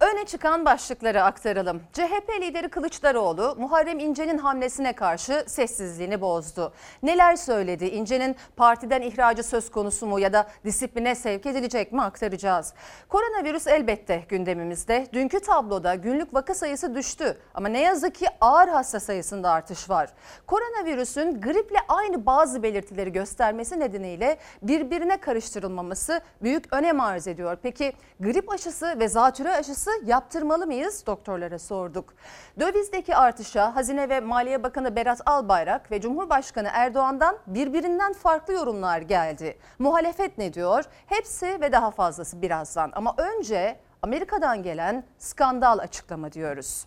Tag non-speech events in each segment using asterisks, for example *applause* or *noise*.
Öne çıkan başlıkları aktaralım. CHP lideri Kılıçdaroğlu Muharrem İnce'nin hamlesine karşı sessizliğini bozdu. Neler söyledi? İnce'nin partiden ihracı söz konusu mu ya da disipline sevk edilecek mi aktaracağız. Koronavirüs elbette gündemimizde. Dünkü tabloda günlük vaka sayısı düştü ama ne yazık ki ağır hasta sayısında artış var. Koronavirüsün griple aynı bazı belirtileri göstermesi nedeniyle birbirine karıştırılmaması büyük önem arz ediyor. Peki grip aşısı ve zatürre aşısı yaptırmalı mıyız? Doktorlara sorduk. Dövizdeki artışa Hazine ve Maliye Bakanı Berat Albayrak ve Cumhurbaşkanı Erdoğan'dan birbirinden farklı yorumlar geldi. Muhalefet ne diyor? Hepsi ve daha fazlası birazdan. Ama önce Amerika'dan gelen skandal açıklama diyoruz.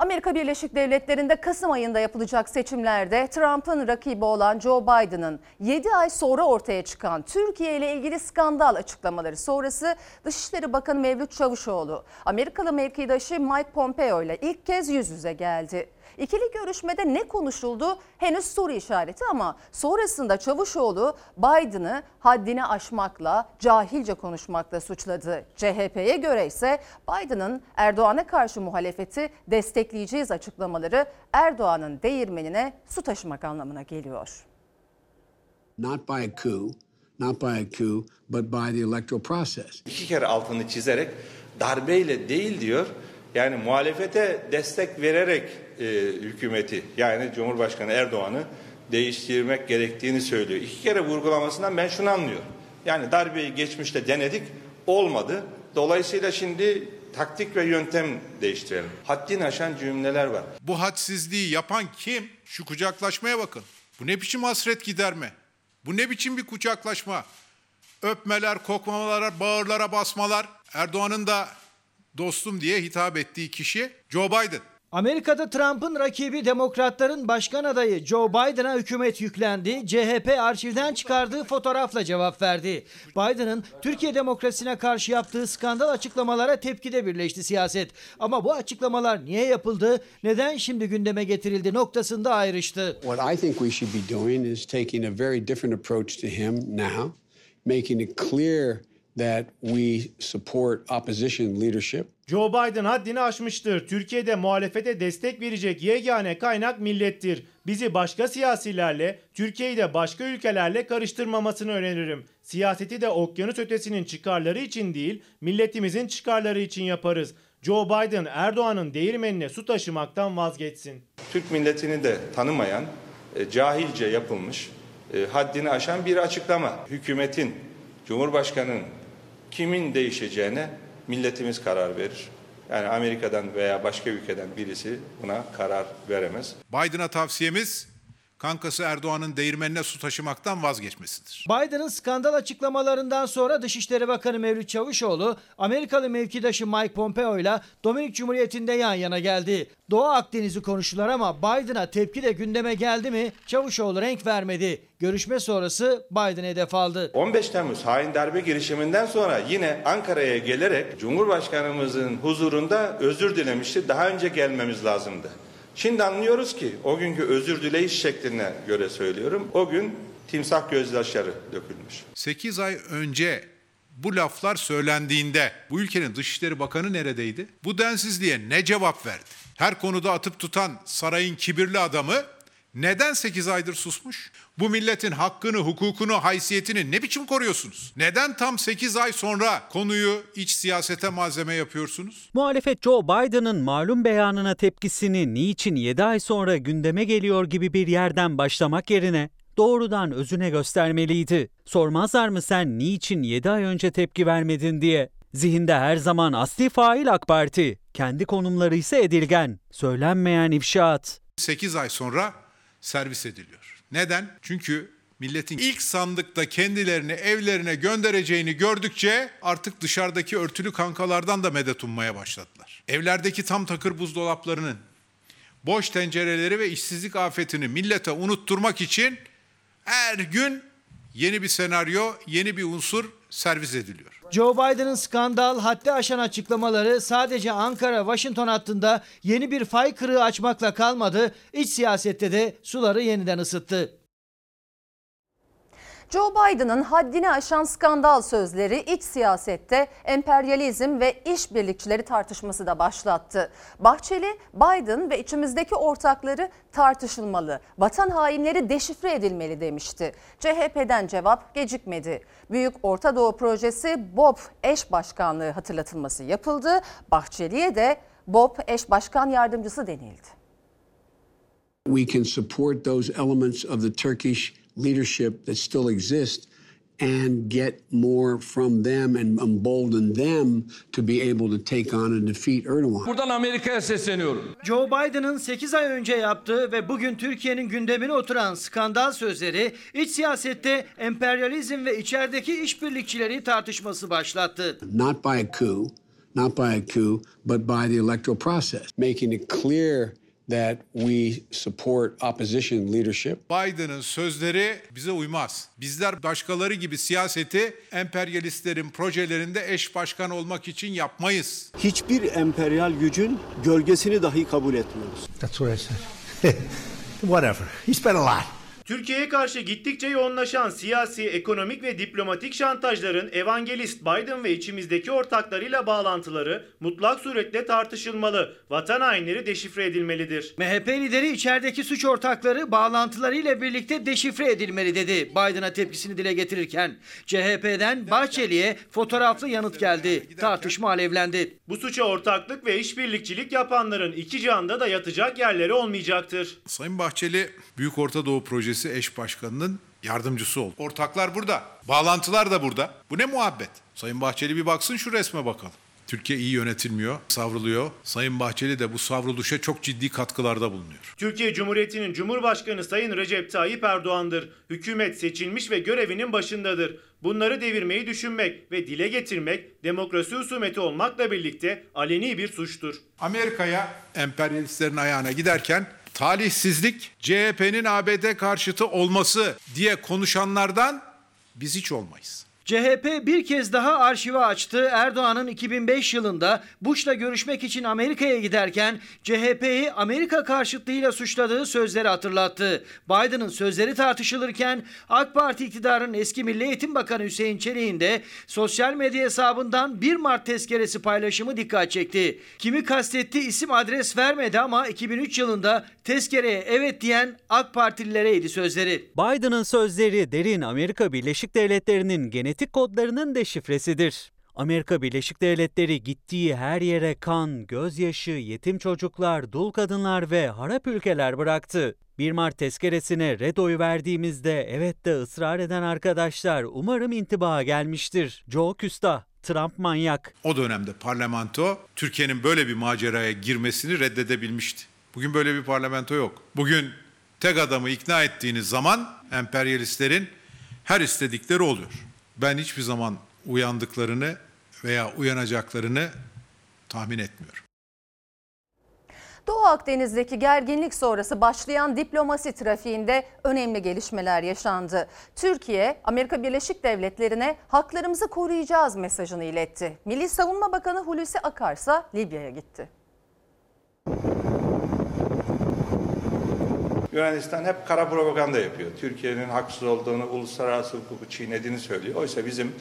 Amerika Birleşik Devletleri'nde Kasım ayında yapılacak seçimlerde Trump'ın rakibi olan Joe Biden'ın 7 ay sonra ortaya çıkan Türkiye ile ilgili skandal açıklamaları sonrası Dışişleri Bakanı Mevlüt Çavuşoğlu Amerikalı mevkidaşı Mike Pompeo ile ilk kez yüz yüze geldi. İkili görüşmede ne konuşuldu henüz soru işareti ama sonrasında Çavuşoğlu Biden'ı haddini aşmakla, cahilce konuşmakla suçladı. CHP'ye göre ise Biden'ın Erdoğan'a karşı muhalefeti destekleyeceğiz açıklamaları Erdoğan'ın değirmenine su taşımak anlamına geliyor. not by a coup, not by a coup, but by the electoral process. iki kere altını çizerek darbeyle değil diyor. Yani muhalefete destek vererek e, hükümeti yani Cumhurbaşkanı Erdoğan'ı değiştirmek gerektiğini söylüyor. İki kere vurgulamasından ben şunu anlıyorum. Yani darbeyi geçmişte denedik olmadı. Dolayısıyla şimdi taktik ve yöntem değiştirelim. Haddini aşan cümleler var. Bu hadsizliği yapan kim? Şu kucaklaşmaya bakın. Bu ne biçim hasret giderme? Bu ne biçim bir kucaklaşma? Öpmeler, kokmamalar, bağırlara basmalar. Erdoğan'ın da dostum diye hitap ettiği kişi Joe Biden. Amerika'da Trump'ın rakibi Demokratların başkan adayı Joe Biden'a hükümet yüklendi. CHP arşivden çıkardığı fotoğrafla cevap verdi. Biden'ın Türkiye demokrasisine karşı yaptığı skandal açıklamalara tepkide birleşti siyaset. Ama bu açıklamalar niye yapıldı, neden şimdi gündeme getirildi noktasında ayrıştı. What I think we should be doing is taking a very different approach to him now, making it clear that we support opposition leadership. Joe Biden haddini aşmıştır. Türkiye'de muhalefete destek verecek yegane kaynak millettir. Bizi başka siyasilerle, Türkiye'yi de başka ülkelerle karıştırmamasını öneririm. Siyaseti de okyanus ötesinin çıkarları için değil, milletimizin çıkarları için yaparız. Joe Biden Erdoğan'ın değirmenine su taşımaktan vazgeçsin. Türk milletini de tanımayan, e, cahilce yapılmış, e, haddini aşan bir açıklama. Hükümetin, Cumhurbaşkanı'nın kimin değişeceğine milletimiz karar verir. Yani Amerika'dan veya başka ülkeden birisi buna karar veremez. Biden'a tavsiyemiz kankası Erdoğan'ın değirmenine su taşımaktan vazgeçmesidir. Biden'ın skandal açıklamalarından sonra Dışişleri Bakanı Mevlüt Çavuşoğlu, Amerikalı mevkidaşı Mike Pompeo ile Dominik Cumhuriyeti'nde yan yana geldi. Doğu Akdeniz'i konuştular ama Biden'a tepki de gündeme geldi mi Çavuşoğlu renk vermedi. Görüşme sonrası Biden hedef aldı. 15 Temmuz hain darbe girişiminden sonra yine Ankara'ya gelerek Cumhurbaşkanımızın huzurunda özür dilemişti. Daha önce gelmemiz lazımdı. Şimdi anlıyoruz ki o günkü özür dileyiş şekline göre söylüyorum. O gün timsah gözyaşları dökülmüş. 8 ay önce bu laflar söylendiğinde bu ülkenin Dışişleri Bakanı neredeydi? Bu densizliğe ne cevap verdi? Her konuda atıp tutan sarayın kibirli adamı neden 8 aydır susmuş? Bu milletin hakkını, hukukunu, haysiyetini ne biçim koruyorsunuz? Neden tam 8 ay sonra konuyu iç siyasete malzeme yapıyorsunuz? Muhalefet Joe Biden'ın malum beyanına tepkisini niçin 7 ay sonra gündeme geliyor gibi bir yerden başlamak yerine doğrudan özüne göstermeliydi. Sormazlar mı sen niçin 7 ay önce tepki vermedin diye? Zihinde her zaman asli fail AK Parti, kendi konumları ise edilgen, söylenmeyen ifşaat. 8 ay sonra servis ediliyor. Neden? Çünkü milletin ilk sandıkta kendilerini evlerine göndereceğini gördükçe artık dışarıdaki örtülü kankalardan da medet ummaya başladılar. Evlerdeki tam takır buzdolaplarının boş tencereleri ve işsizlik afetini millete unutturmak için her gün yeni bir senaryo, yeni bir unsur servis ediliyor. Joe Biden'ın skandal haddi aşan açıklamaları sadece Ankara-Washington hattında yeni bir fay kırığı açmakla kalmadı, iç siyasette de suları yeniden ısıttı. Joe Biden'ın haddini aşan skandal sözleri iç siyasette emperyalizm ve işbirlikçileri tartışması da başlattı. Bahçeli, Biden ve içimizdeki ortakları tartışılmalı, vatan hainleri deşifre edilmeli demişti. CHP'den cevap gecikmedi. Büyük Orta Doğu Projesi BOP eş başkanlığı hatırlatılması yapıldı. Bahçeli'ye de BOP eş başkan yardımcısı denildi. We can support those elements of the Turkish leadership that still exist and get more from them and embolden them to be able to take on and defeat Erdogan. Buradan Amerika'ya sesleniyorum. Joe Biden'ın 8 ay önce yaptığı ve bugün Türkiye'nin gündemine oturan skandal sözleri iç siyasette emperyalizm ve içerideki işbirlikçileri tartışması başlattı. Not by a coup, not by a coup, but by the electoral process, making it clear that we support opposition leadership. Biden'ın sözleri bize uymaz. Bizler başkaları gibi siyaseti emperyalistlerin projelerinde eş başkan olmak için yapmayız. hiçbir emperyal gücün gölgesini dahi kabul etmiyoruz. That's what I said. *laughs* Whatever. He spent a lot. Türkiye'ye karşı gittikçe yoğunlaşan siyasi, ekonomik ve diplomatik şantajların evangelist Biden ve içimizdeki ortaklarıyla bağlantıları mutlak suretle tartışılmalı, vatan hainleri deşifre edilmelidir. MHP lideri içerideki suç ortakları bağlantılarıyla birlikte deşifre edilmeli dedi Biden'a tepkisini dile getirirken. CHP'den Bahçeli'ye fotoğraflı yanıt geldi. Tartışma alevlendi. Bu suça ortaklık ve işbirlikçilik yapanların iki canda da yatacak yerleri olmayacaktır. Sayın Bahçeli Büyük Orta Doğu Projesi eş başkanının yardımcısı oldu. Ortaklar burada. Bağlantılar da burada. Bu ne muhabbet? Sayın Bahçeli bir baksın şu resme bakalım. Türkiye iyi yönetilmiyor, savruluyor. Sayın Bahçeli de bu savruluşa çok ciddi katkılarda bulunuyor. Türkiye Cumhuriyeti'nin Cumhurbaşkanı Sayın Recep Tayyip Erdoğan'dır. Hükümet seçilmiş ve görevinin başındadır. Bunları devirmeyi düşünmek ve dile getirmek demokrasi husumeti olmakla birlikte aleni bir suçtur. Amerika'ya emperyalistlerin ayağına giderken talihsizlik CHP'nin ABD karşıtı olması diye konuşanlardan biz hiç olmayız. CHP bir kez daha arşivi açtı. Erdoğan'ın 2005 yılında Bush'la görüşmek için Amerika'ya giderken CHP'yi Amerika karşıtlığıyla suçladığı sözleri hatırlattı. Biden'ın sözleri tartışılırken AK Parti iktidarının eski Milli Eğitim Bakanı Hüseyin Çelik'in de sosyal medya hesabından 1 Mart tezkeresi paylaşımı dikkat çekti. Kimi kastetti isim adres vermedi ama 2003 yılında tezkereye evet diyen AK Partililereydi sözleri. Biden'ın sözleri derin Amerika Birleşik Devletleri'nin genetik kodlarının deşifresidir. Amerika Birleşik Devletleri gittiği her yere kan, gözyaşı, yetim çocuklar, dul kadınlar ve harap ülkeler bıraktı. 1 Mart tezkeresine red oyu verdiğimizde evet de ısrar eden arkadaşlar umarım intibaha gelmiştir. Joe Küstah, Trump manyak. O dönemde parlamento Türkiye'nin böyle bir maceraya girmesini reddedebilmişti. Bugün böyle bir parlamento yok. Bugün tek adamı ikna ettiğiniz zaman emperyalistlerin her istedikleri oluyor. Ben hiçbir zaman uyandıklarını veya uyanacaklarını tahmin etmiyorum. Doğu Akdeniz'deki gerginlik sonrası başlayan diplomasi trafiğinde önemli gelişmeler yaşandı. Türkiye, Amerika Birleşik Devletleri'ne haklarımızı koruyacağız mesajını iletti. Milli Savunma Bakanı Hulusi Akar ise Libya'ya gitti. Yunanistan hep kara propaganda yapıyor. Türkiye'nin haksız olduğunu, uluslararası hukuku çiğnediğini söylüyor. Oysa bizim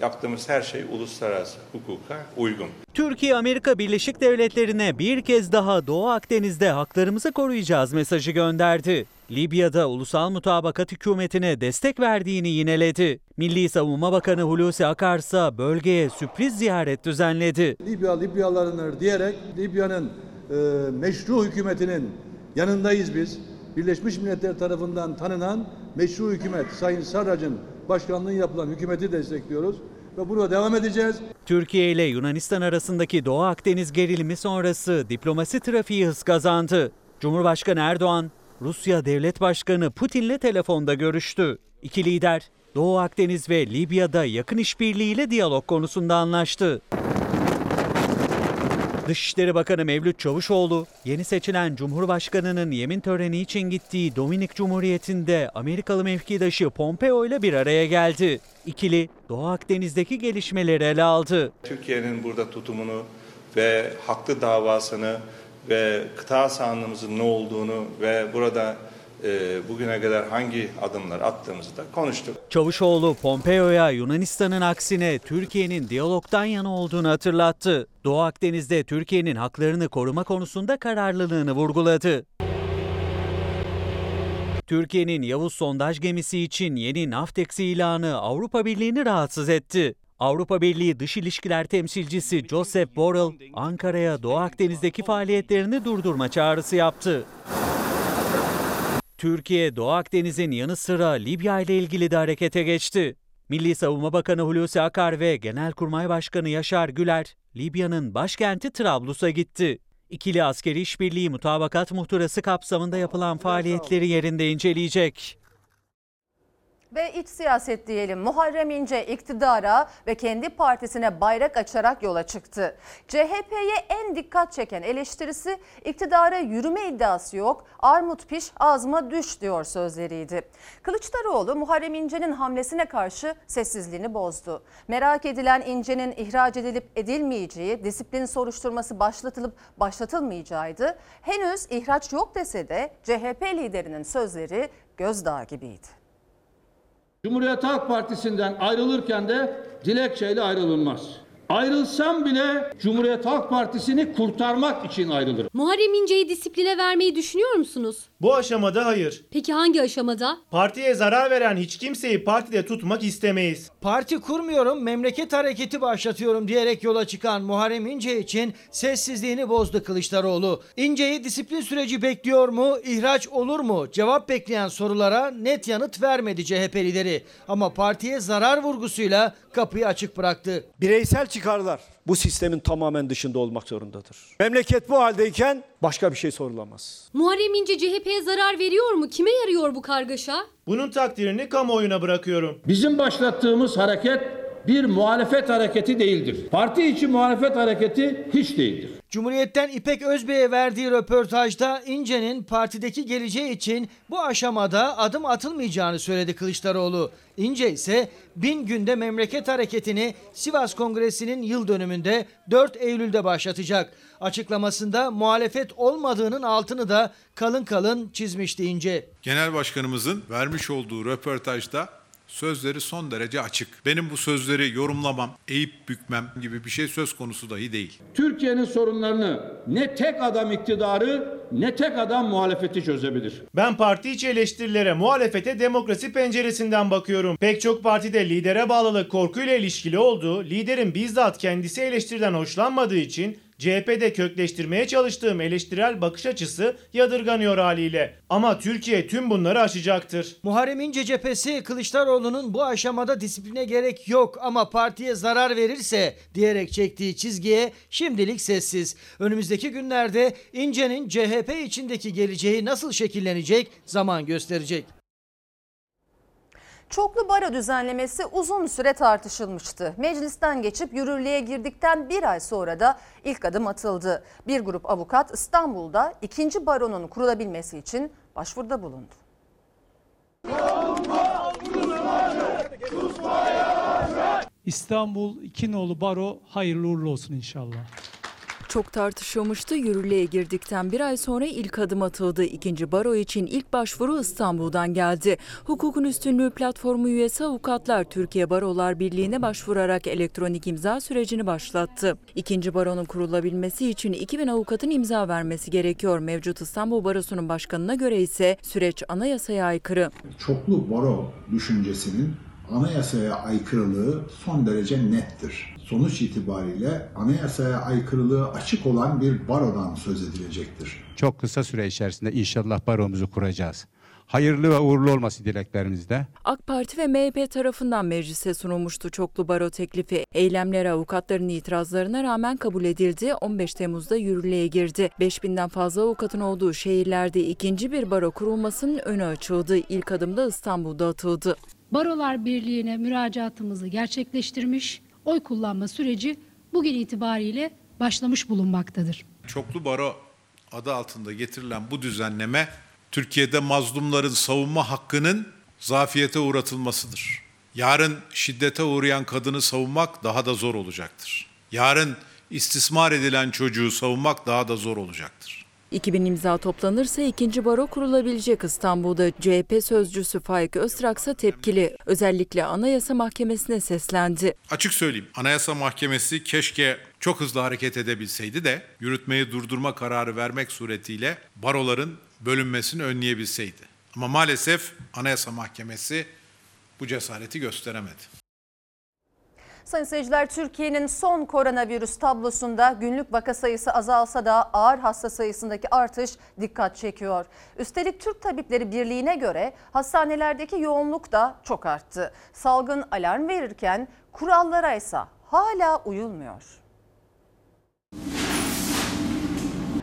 yaptığımız her şey uluslararası hukuka uygun. Türkiye Amerika Birleşik Devletleri'ne bir kez daha Doğu Akdeniz'de haklarımızı koruyacağız mesajı gönderdi. Libya'da ulusal mutabakat hükümetine destek verdiğini yineledi. Milli Savunma Bakanı Hulusi Akar ise bölgeye sürpriz ziyaret düzenledi. Libya Libyalılarındır diyerek Libya'nın e, meşru hükümetinin yanındayız biz. Birleşmiş Milletler tarafından tanınan meşru hükümet Sayın Sarrac'ın başkanlığı yapılan hükümeti destekliyoruz ve buna devam edeceğiz. Türkiye ile Yunanistan arasındaki Doğu Akdeniz gerilimi sonrası diplomasi trafiği hız kazandı. Cumhurbaşkanı Erdoğan, Rusya Devlet Başkanı Putin'le telefonda görüştü. İki lider Doğu Akdeniz ve Libya'da yakın işbirliğiyle diyalog konusunda anlaştı. Dışişleri Bakanı Mevlüt Çavuşoğlu, yeni seçilen Cumhurbaşkanı'nın yemin töreni için gittiği Dominik Cumhuriyeti'nde Amerikalı mevkidaşı Pompeo ile bir araya geldi. İkili Doğu Akdeniz'deki gelişmeleri ele aldı. Türkiye'nin burada tutumunu ve haklı davasını ve kıta sahanlığımızın ne olduğunu ve burada bugüne kadar hangi adımlar attığımızı da konuştuk. Çavuşoğlu Pompeo'ya Yunanistan'ın aksine Türkiye'nin diyalogdan yana olduğunu hatırlattı. Doğu Akdeniz'de Türkiye'nin haklarını koruma konusunda kararlılığını vurguladı. Türkiye'nin Yavuz sondaj gemisi için yeni Naftex ilanı Avrupa Birliği'ni rahatsız etti. Avrupa Birliği Dış İlişkiler Temsilcisi Joseph Borrell, Ankara'ya Doğu Akdeniz'deki faaliyetlerini durdurma çağrısı yaptı. Türkiye, Doğu Akdeniz'in yanı sıra Libya ile ilgili de harekete geçti. Milli Savunma Bakanı Hulusi Akar ve Genelkurmay Başkanı Yaşar Güler, Libya'nın başkenti Trablus'a gitti. İkili askeri işbirliği mutabakat muhtırası kapsamında yapılan faaliyetleri yerinde inceleyecek. Ve iç siyaset diyelim. Muharrem İnce iktidara ve kendi partisine bayrak açarak yola çıktı. CHP'ye en dikkat çeken eleştirisi iktidara yürüme iddiası yok. Armut piş ağzıma düş diyor sözleriydi. Kılıçdaroğlu Muharrem İnce'nin hamlesine karşı sessizliğini bozdu. Merak edilen İnce'nin ihraç edilip edilmeyeceği, disiplin soruşturması başlatılıp başlatılmayacağıydı. Henüz ihraç yok dese de CHP liderinin sözleri gözdağı gibiydi. Cumhuriyet Halk Partisi'nden ayrılırken de dilekçeyle ayrılınmaz. Ayrılsam bile Cumhuriyet Halk Partisi'ni kurtarmak için ayrılırım. Muharrem İnce'yi disipline vermeyi düşünüyor musunuz? Bu aşamada hayır. Peki hangi aşamada? Partiye zarar veren hiç kimseyi partide tutmak istemeyiz. Parti kurmuyorum, memleket hareketi başlatıyorum diyerek yola çıkan Muharrem İnce için sessizliğini bozdu Kılıçdaroğlu. İnce'yi disiplin süreci bekliyor mu, ihraç olur mu? Cevap bekleyen sorulara net yanıt vermedi CHP lideri. Ama partiye zarar vurgusuyla kapıyı açık bıraktı. Bireysel çıkarlar bu sistemin tamamen dışında olmak zorundadır. Memleket bu haldeyken başka bir şey sorulamaz. Muharrem İnce CHP'ye zarar veriyor mu? Kime yarıyor bu kargaşa? Bunun takdirini kamuoyuna bırakıyorum. Bizim başlattığımız hareket bir muhalefet hareketi değildir. Parti içi muhalefet hareketi hiç değildir. Cumhuriyet'ten İpek Özbey'e verdiği röportajda İnce'nin partideki geleceği için bu aşamada adım atılmayacağını söyledi Kılıçdaroğlu. İnce ise bin günde memleket hareketini Sivas Kongresi'nin yıl dönümünde 4 Eylül'de başlatacak. Açıklamasında muhalefet olmadığının altını da kalın kalın çizmişti İnce. Genel Başkanımızın vermiş olduğu röportajda sözleri son derece açık. Benim bu sözleri yorumlamam, eğip bükmem gibi bir şey söz konusu dahi değil. Türkiye'nin sorunlarını ne tek adam iktidarı ne tek adam muhalefeti çözebilir. Ben parti içi eleştirilere, muhalefete demokrasi penceresinden bakıyorum. Pek çok partide lidere bağlılık korkuyla ilişkili oldu. Liderin bizzat kendisi eleştiriden hoşlanmadığı için CHP'de kökleştirmeye çalıştığım eleştirel bakış açısı yadırganıyor haliyle. Ama Türkiye tüm bunları aşacaktır. Muharrem İnce cephesi Kılıçdaroğlu'nun bu aşamada disipline gerek yok ama partiye zarar verirse diyerek çektiği çizgiye şimdilik sessiz. Önümüzdeki günlerde İnce'nin CHP içindeki geleceği nasıl şekillenecek zaman gösterecek. Çoklu baro düzenlemesi uzun süre tartışılmıştı. Meclisten geçip yürürlüğe girdikten bir ay sonra da ilk adım atıldı. Bir grup avukat İstanbul'da ikinci baronun kurulabilmesi için başvuruda bulundu. İstanbul İkinoğlu Baro hayırlı uğurlu olsun inşallah. Çok tartışılmıştı. Yürürlüğe girdikten bir ay sonra ilk adım atıldı. İkinci baro için ilk başvuru İstanbul'dan geldi. Hukukun Üstünlüğü platformu üyesi avukatlar Türkiye Barolar Birliği'ne başvurarak elektronik imza sürecini başlattı. İkinci baronun kurulabilmesi için 2000 avukatın imza vermesi gerekiyor. Mevcut İstanbul Barosu'nun başkanına göre ise süreç anayasaya aykırı. Çoklu baro düşüncesinin anayasaya aykırılığı son derece nettir. Sonuç itibariyle anayasaya aykırılığı açık olan bir barodan söz edilecektir. Çok kısa süre içerisinde inşallah baromuzu kuracağız. Hayırlı ve uğurlu olması dileklerimizde. AK Parti ve MHP tarafından meclise sunulmuştu çoklu baro teklifi. Eylemler avukatların itirazlarına rağmen kabul edildi. 15 Temmuz'da yürürlüğe girdi. 5000'den fazla avukatın olduğu şehirlerde ikinci bir baro kurulmasının önü açıldı. İlk adımda İstanbul'da atıldı. Barolar Birliği'ne müracaatımızı gerçekleştirmiş, oy kullanma süreci bugün itibariyle başlamış bulunmaktadır. Çoklu baro adı altında getirilen bu düzenleme Türkiye'de mazlumların savunma hakkının zafiyete uğratılmasıdır. Yarın şiddete uğrayan kadını savunmak daha da zor olacaktır. Yarın istismar edilen çocuğu savunmak daha da zor olacaktır. 2000 imza toplanırsa ikinci baro kurulabilecek İstanbul'da CHP sözcüsü Faik Öztrak ise tepkili. Özellikle Anayasa Mahkemesi'ne seslendi. Açık söyleyeyim Anayasa Mahkemesi keşke çok hızlı hareket edebilseydi de yürütmeyi durdurma kararı vermek suretiyle baroların bölünmesini önleyebilseydi. Ama maalesef Anayasa Mahkemesi bu cesareti gösteremedi. Sayın seyirciler Türkiye'nin son koronavirüs tablosunda günlük vaka sayısı azalsa da ağır hasta sayısındaki artış dikkat çekiyor. Üstelik Türk Tabipleri Birliği'ne göre hastanelerdeki yoğunluk da çok arttı. Salgın alarm verirken kurallara ise hala uyulmuyor.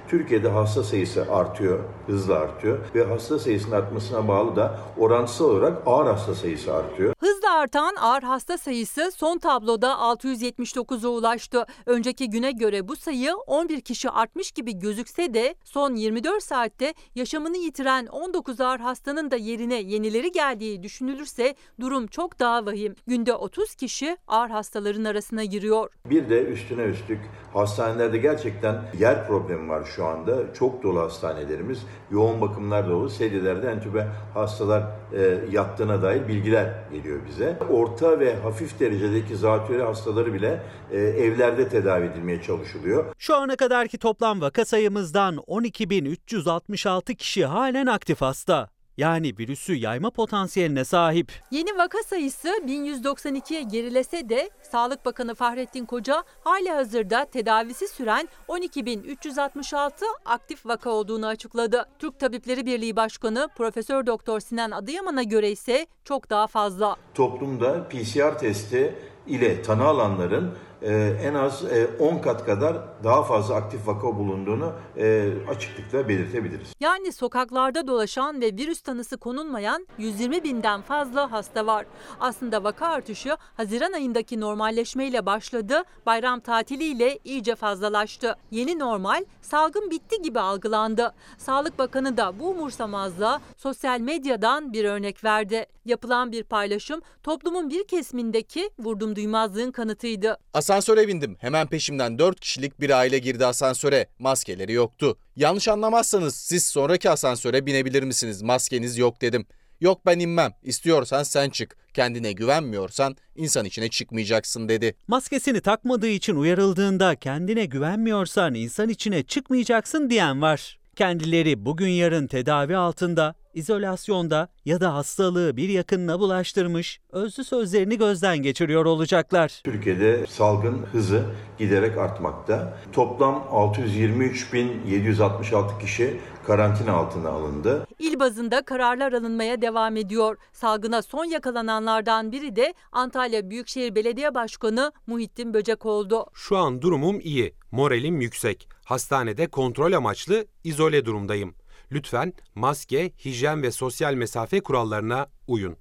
Türkiye'de hasta sayısı artıyor, hızla artıyor ve hasta sayısının artmasına bağlı da orantısal olarak ağır hasta sayısı artıyor. Hızla artan ağır hasta sayısı son tabloda 679'a ulaştı. Önceki güne göre bu sayı 11 kişi artmış gibi gözükse de son 24 saatte yaşamını yitiren 19 ağır hastanın da yerine yenileri geldiği düşünülürse durum çok daha vahim. Günde 30 kişi ağır hastaların arasına giriyor. Bir de üstüne üstlük hastanelerde gerçekten yer problemi var şu anda. Çok dolu hastanelerimiz, yoğun bakımlar dolu, sedyelerde entübe hastalar e, yattığına dair bilgiler geliyor bize. Orta ve hafif derecedeki zatürre hastaları bile e, evlerde tedavi edilmeye çalışılıyor. Şu ana kadarki toplam vaka sayımızdan 12.366 kişi halen aktif hasta. Yani virüsü yayma potansiyeline sahip. Yeni vaka sayısı 1192'ye gerilese de Sağlık Bakanı Fahrettin Koca hali hazırda tedavisi süren 12.366 aktif vaka olduğunu açıkladı. Türk Tabipleri Birliği Başkanı Profesör Doktor Sinan Adıyaman'a göre ise çok daha fazla. Toplumda PCR testi ile tanı alanların e, en az e, 10 kat kadar daha fazla aktif vaka bulunduğunu e, açıklıkla belirtebiliriz. Yani sokaklarda dolaşan ve virüs tanısı konulmayan 120 binden fazla hasta var. Aslında vaka artışı Haziran ayındaki normalleşmeyle başladı, bayram tatiliyle iyice fazlalaştı. Yeni normal salgın bitti gibi algılandı. Sağlık Bakanı da bu umursamazlığa sosyal medyadan bir örnek verdi. Yapılan bir paylaşım toplumun bir kesimindeki vurdum duymazlığın kanıtıydı. Asansöre bindim. Hemen peşimden 4 kişilik bir aile girdi asansöre. Maskeleri yoktu. Yanlış anlamazsanız siz sonraki asansöre binebilir misiniz? Maskeniz yok dedim. Yok ben inmem. İstiyorsan sen çık. Kendine güvenmiyorsan insan içine çıkmayacaksın dedi. Maskesini takmadığı için uyarıldığında kendine güvenmiyorsan insan içine çıkmayacaksın diyen var. Kendileri bugün yarın tedavi altında, izolasyonda ya da hastalığı bir yakınına bulaştırmış, özlü sözlerini gözden geçiriyor olacaklar. Türkiye'de salgın hızı giderek artmakta. Toplam 623.766 kişi karantina altına alındı. İl bazında kararlar alınmaya devam ediyor. Salgına son yakalananlardan biri de Antalya Büyükşehir Belediye Başkanı Muhittin Böcek oldu. Şu an durumum iyi, moralim yüksek. Hastanede kontrol amaçlı izole durumdayım. Lütfen maske, hijyen ve sosyal mesafe kurallarına uyun.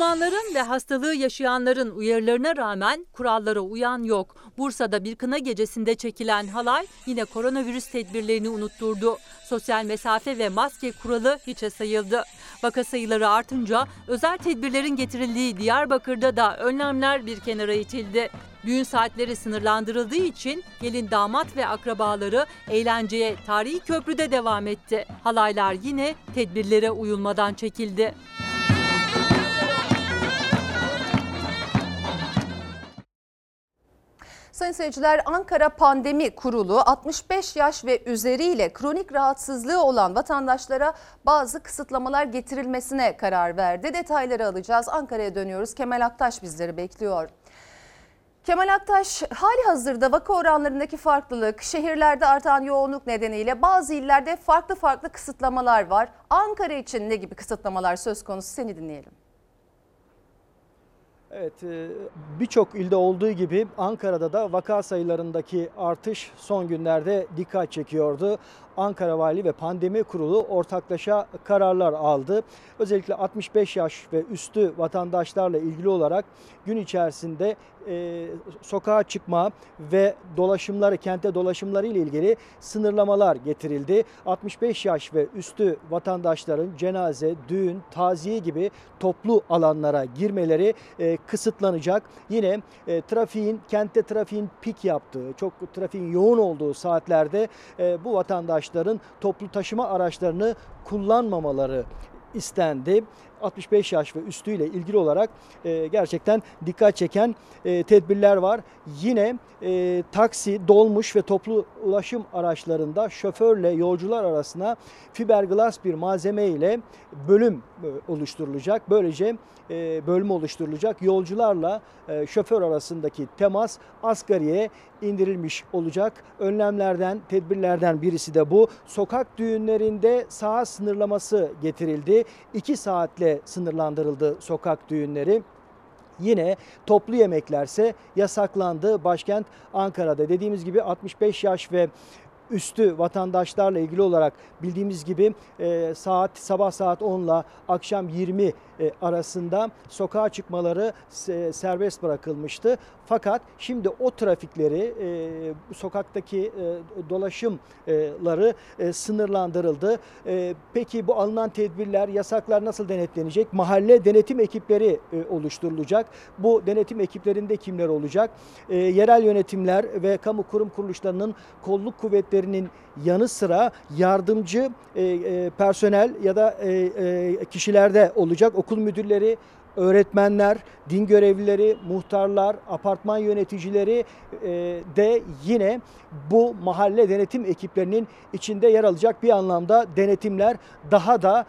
Uzmanların ve hastalığı yaşayanların uyarılarına rağmen kurallara uyan yok. Bursa'da bir kına gecesinde çekilen halay yine koronavirüs tedbirlerini unutturdu. Sosyal mesafe ve maske kuralı hiçe sayıldı. Vaka sayıları artınca özel tedbirlerin getirildiği Diyarbakır'da da önlemler bir kenara itildi. Düğün saatleri sınırlandırıldığı için gelin damat ve akrabaları eğlenceye tarihi köprüde devam etti. Halaylar yine tedbirlere uyulmadan çekildi. Sayın seyirciler Ankara Pandemi Kurulu 65 yaş ve üzeriyle kronik rahatsızlığı olan vatandaşlara bazı kısıtlamalar getirilmesine karar verdi. Detayları alacağız. Ankara'ya dönüyoruz. Kemal Aktaş bizleri bekliyor. Kemal Aktaş, hali hazırda vaka oranlarındaki farklılık, şehirlerde artan yoğunluk nedeniyle bazı illerde farklı farklı kısıtlamalar var. Ankara için ne gibi kısıtlamalar söz konusu seni dinleyelim. Evet, birçok ilde olduğu gibi Ankara'da da vaka sayılarındaki artış son günlerde dikkat çekiyordu. Ankara Vali ve Pandemi Kurulu ortaklaşa kararlar aldı. Özellikle 65 yaş ve üstü vatandaşlarla ilgili olarak gün içerisinde e, sokağa çıkma ve dolaşımları, kente dolaşımları ile ilgili sınırlamalar getirildi. 65 yaş ve üstü vatandaşların cenaze, düğün, taziye gibi toplu alanlara girmeleri e, kısıtlanacak. Yine e, trafiğin, kentte trafiğin pik yaptığı, çok trafiğin yoğun olduğu saatlerde e, bu vatandaşların toplu taşıma araçlarını kullanmamaları istendi. 65 yaş ve üstüyle ilgili olarak e, gerçekten dikkat çeken e, tedbirler var. Yine e, taksi, dolmuş ve toplu ulaşım araçlarında şoförle yolcular arasına fiberglass bir malzeme ile bölüm e, oluşturulacak. Böylece e, bölüm oluşturulacak. Yolcularla e, şoför arasındaki temas asgariye indirilmiş olacak. Önlemlerden, tedbirlerden birisi de bu. Sokak düğünlerinde saat sınırlaması getirildi. 2 saatle sınırlandırıldı sokak düğünleri. Yine toplu yemeklerse yasaklandı başkent Ankara'da. Dediğimiz gibi 65 yaş ve üstü vatandaşlarla ilgili olarak bildiğimiz gibi e, saat sabah saat 10 ile akşam 20 e, arasında sokağa çıkmaları se- serbest bırakılmıştı. Fakat şimdi o trafikleri e, sokaktaki e, dolaşımları sınırlandırıldı. Peki bu alınan tedbirler, yasaklar nasıl denetlenecek? Mahalle denetim ekipleri oluşturulacak. Bu denetim ekiplerinde kimler olacak? Yerel yönetimler ve kamu kurum kuruluşlarının kolluk kuvvetlerinin yanı sıra yardımcı e, e, personel ya da e, e, kişilerde olacak. Okul müdürleri, öğretmenler, din görevlileri, muhtarlar, apartman yöneticileri e, de yine bu mahalle denetim ekiplerinin içinde yer alacak bir anlamda denetimler daha da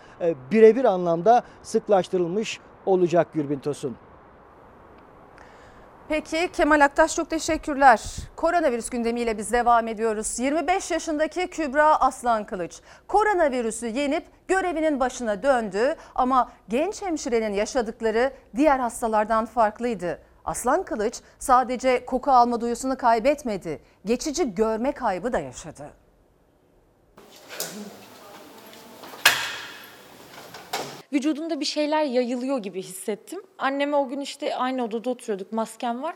birebir anlamda sıklaştırılmış olacak Gürbin Tosun. Peki Kemal Aktaş çok teşekkürler. Koronavirüs gündemiyle biz devam ediyoruz. 25 yaşındaki Kübra Aslan Kılıç koronavirüsü yenip görevinin başına döndü ama genç hemşirenin yaşadıkları diğer hastalardan farklıydı. Aslan Kılıç sadece koku alma duyusunu kaybetmedi. Geçici görme kaybı da yaşadı. Vücudumda bir şeyler yayılıyor gibi hissettim. Anneme o gün işte aynı odada oturuyorduk, maskem var.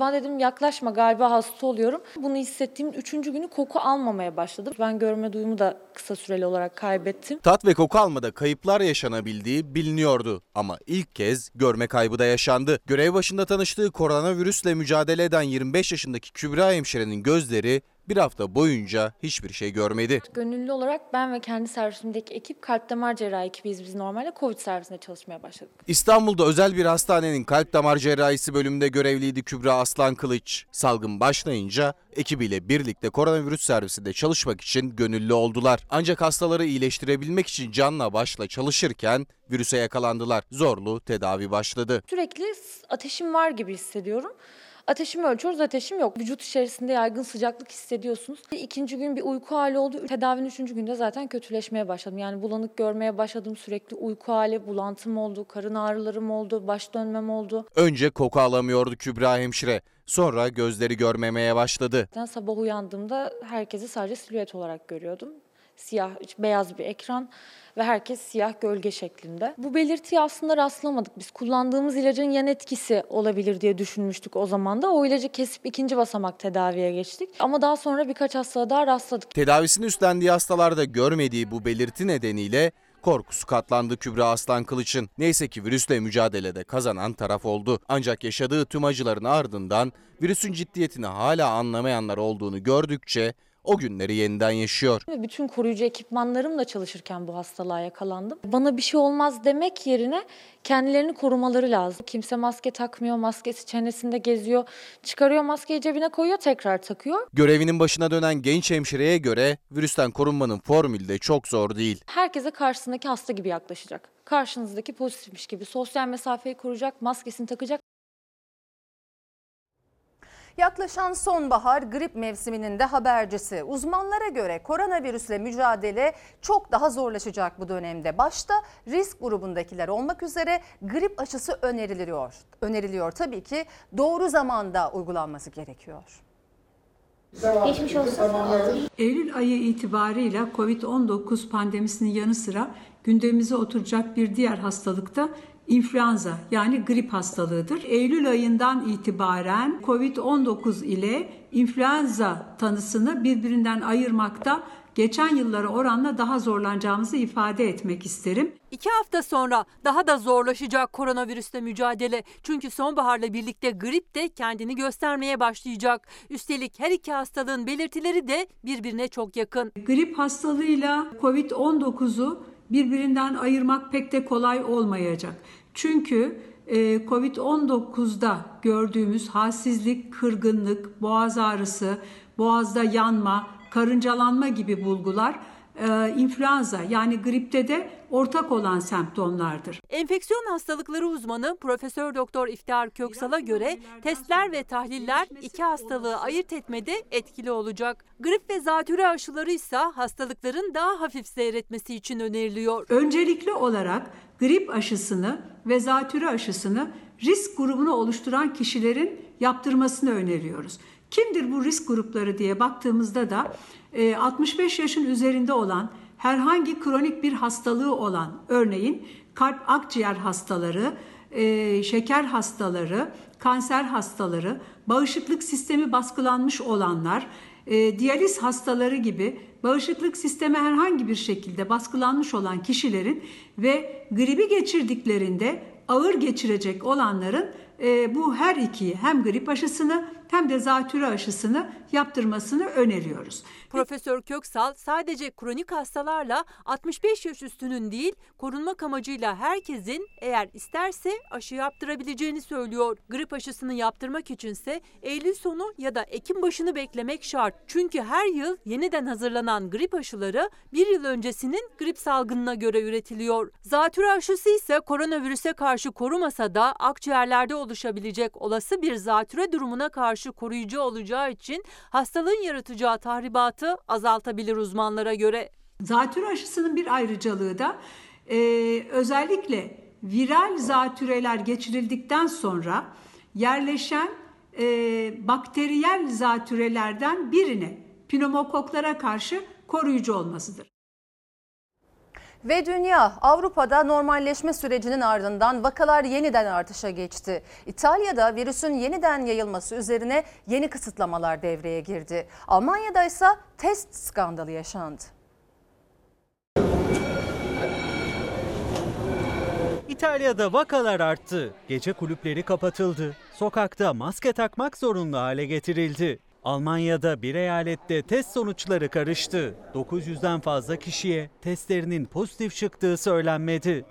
Ben dedim yaklaşma galiba hasta oluyorum. Bunu hissettiğim üçüncü günü koku almamaya başladım. Ben görme duyumu da kısa süreli olarak kaybettim. Tat ve koku almada kayıplar yaşanabildiği biliniyordu ama ilk kez görme kaybı da yaşandı. Görev başında tanıştığı koronavirüsle mücadele eden 25 yaşındaki Kübra hemşirenin gözleri bir hafta boyunca hiçbir şey görmedi. Gönüllü olarak ben ve kendi servisimdeki ekip kalp damar cerrahi ekibiyiz biz normalde. Covid servisinde çalışmaya başladık. İstanbul'da özel bir hastanenin kalp damar cerrahisi bölümünde görevliydi Kübra Aslan Kılıç. Salgın başlayınca ekibiyle birlikte koronavirüs servisinde çalışmak için gönüllü oldular. Ancak hastaları iyileştirebilmek için canla başla çalışırken virüse yakalandılar. Zorlu tedavi başladı. Sürekli ateşim var gibi hissediyorum. Ateşimi ölçüyoruz, ateşim yok. Vücut içerisinde yaygın sıcaklık hissediyorsunuz. İkinci gün bir uyku hali oldu. Tedavinin üçüncü günde zaten kötüleşmeye başladım. Yani bulanık görmeye başladım. Sürekli uyku hali, bulantım oldu, karın ağrılarım oldu, baş dönmem oldu. Önce koku alamıyordu Kübra hemşire. Sonra gözleri görmemeye başladı. Ben sabah uyandığımda herkesi sadece silüet olarak görüyordum. Siyah, beyaz bir ekran ve herkes siyah gölge şeklinde. Bu belirtiye aslında rastlamadık. Biz kullandığımız ilacın yan etkisi olabilir diye düşünmüştük o zaman da. O ilacı kesip ikinci basamak tedaviye geçtik. Ama daha sonra birkaç hastalığa daha rastladık. Tedavisini üstlendiği hastalarda görmediği bu belirti nedeniyle korkusu katlandı Kübra Aslan Kılıç'ın. Neyse ki virüsle mücadelede kazanan taraf oldu. Ancak yaşadığı tüm acıların ardından virüsün ciddiyetini hala anlamayanlar olduğunu gördükçe o günleri yeniden yaşıyor. Bütün koruyucu ekipmanlarımla çalışırken bu hastalığa yakalandım. Bana bir şey olmaz demek yerine kendilerini korumaları lazım. Kimse maske takmıyor, maskesi çenesinde geziyor, çıkarıyor maskeyi cebine koyuyor, tekrar takıyor. Görevinin başına dönen genç hemşireye göre virüsten korunmanın formülü de çok zor değil. Herkese karşısındaki hasta gibi yaklaşacak. Karşınızdaki pozitifmiş gibi sosyal mesafeyi koruyacak, maskesini takacak. Yaklaşan sonbahar grip mevsiminin de habercisi. Uzmanlara göre koronavirüsle mücadele çok daha zorlaşacak bu dönemde. Başta risk grubundakiler olmak üzere grip aşısı öneriliyor. Öneriliyor tabii ki doğru zamanda uygulanması gerekiyor. Geçmiş olsun. Eylül ayı itibarıyla Covid-19 pandemisinin yanı sıra gündemimize oturacak bir diğer hastalık da influenza yani grip hastalığıdır. Eylül ayından itibaren Covid-19 ile influenza tanısını birbirinden ayırmakta geçen yıllara oranla daha zorlanacağımızı ifade etmek isterim. İki hafta sonra daha da zorlaşacak koronavirüsle mücadele. Çünkü sonbaharla birlikte grip de kendini göstermeye başlayacak. Üstelik her iki hastalığın belirtileri de birbirine çok yakın. Grip hastalığıyla Covid-19'u birbirinden ayırmak pek de kolay olmayacak. Çünkü e, Covid-19'da gördüğümüz halsizlik, kırgınlık, boğaz ağrısı, boğazda yanma, karıncalanma gibi bulgular e, influenza yani gripte de ortak olan semptomlardır. Enfeksiyon hastalıkları uzmanı Profesör Doktor İftihar Köksal'a göre testler ve tahliller iki hastalığı ayırt etmede etkili olacak. Grip ve zatürre aşıları ise hastalıkların daha hafif seyretmesi için öneriliyor. Öncelikli olarak grip aşısını ve zatürre aşısını risk grubunu oluşturan kişilerin yaptırmasını öneriyoruz. Kimdir bu risk grupları diye baktığımızda da 65 yaşın üzerinde olan herhangi kronik bir hastalığı olan örneğin kalp akciğer hastaları, şeker hastaları, kanser hastaları, bağışıklık sistemi baskılanmış olanlar, diyaliz hastaları gibi bağışıklık sistemi herhangi bir şekilde baskılanmış olan kişilerin ve gribi geçirdiklerinde ağır geçirecek olanların bu her iki hem grip aşısını hem de zatürre aşısını yaptırmasını öneriyoruz. Profesör Köksal sadece kronik hastalarla 65 yaş üstünün değil korunmak amacıyla herkesin eğer isterse aşı yaptırabileceğini söylüyor. Grip aşısını yaptırmak içinse Eylül sonu ya da Ekim başını beklemek şart. Çünkü her yıl yeniden hazırlanan grip aşıları bir yıl öncesinin grip salgınına göre üretiliyor. Zatürre aşısı ise koronavirüse karşı korumasa da akciğerlerde oluşabilecek olası bir zatürre durumuna karşı koruyucu olacağı için hastalığın yaratacağı tahribatı azaltabilir uzmanlara göre. Zatürre aşısının bir ayrıcalığı da e, özellikle viral zatüreler geçirildikten sonra yerleşen e, bakteriyel zatürelerden birine pneumokoklara karşı koruyucu olmasıdır. Ve dünya Avrupa'da normalleşme sürecinin ardından vakalar yeniden artışa geçti. İtalya'da virüsün yeniden yayılması üzerine yeni kısıtlamalar devreye girdi. Almanya'da ise test skandalı yaşandı. İtalya'da vakalar arttı. Gece kulüpleri kapatıldı. Sokakta maske takmak zorunlu hale getirildi. Almanya'da bir eyalette test sonuçları karıştı. 900'den fazla kişiye testlerinin pozitif çıktığı söylenmedi.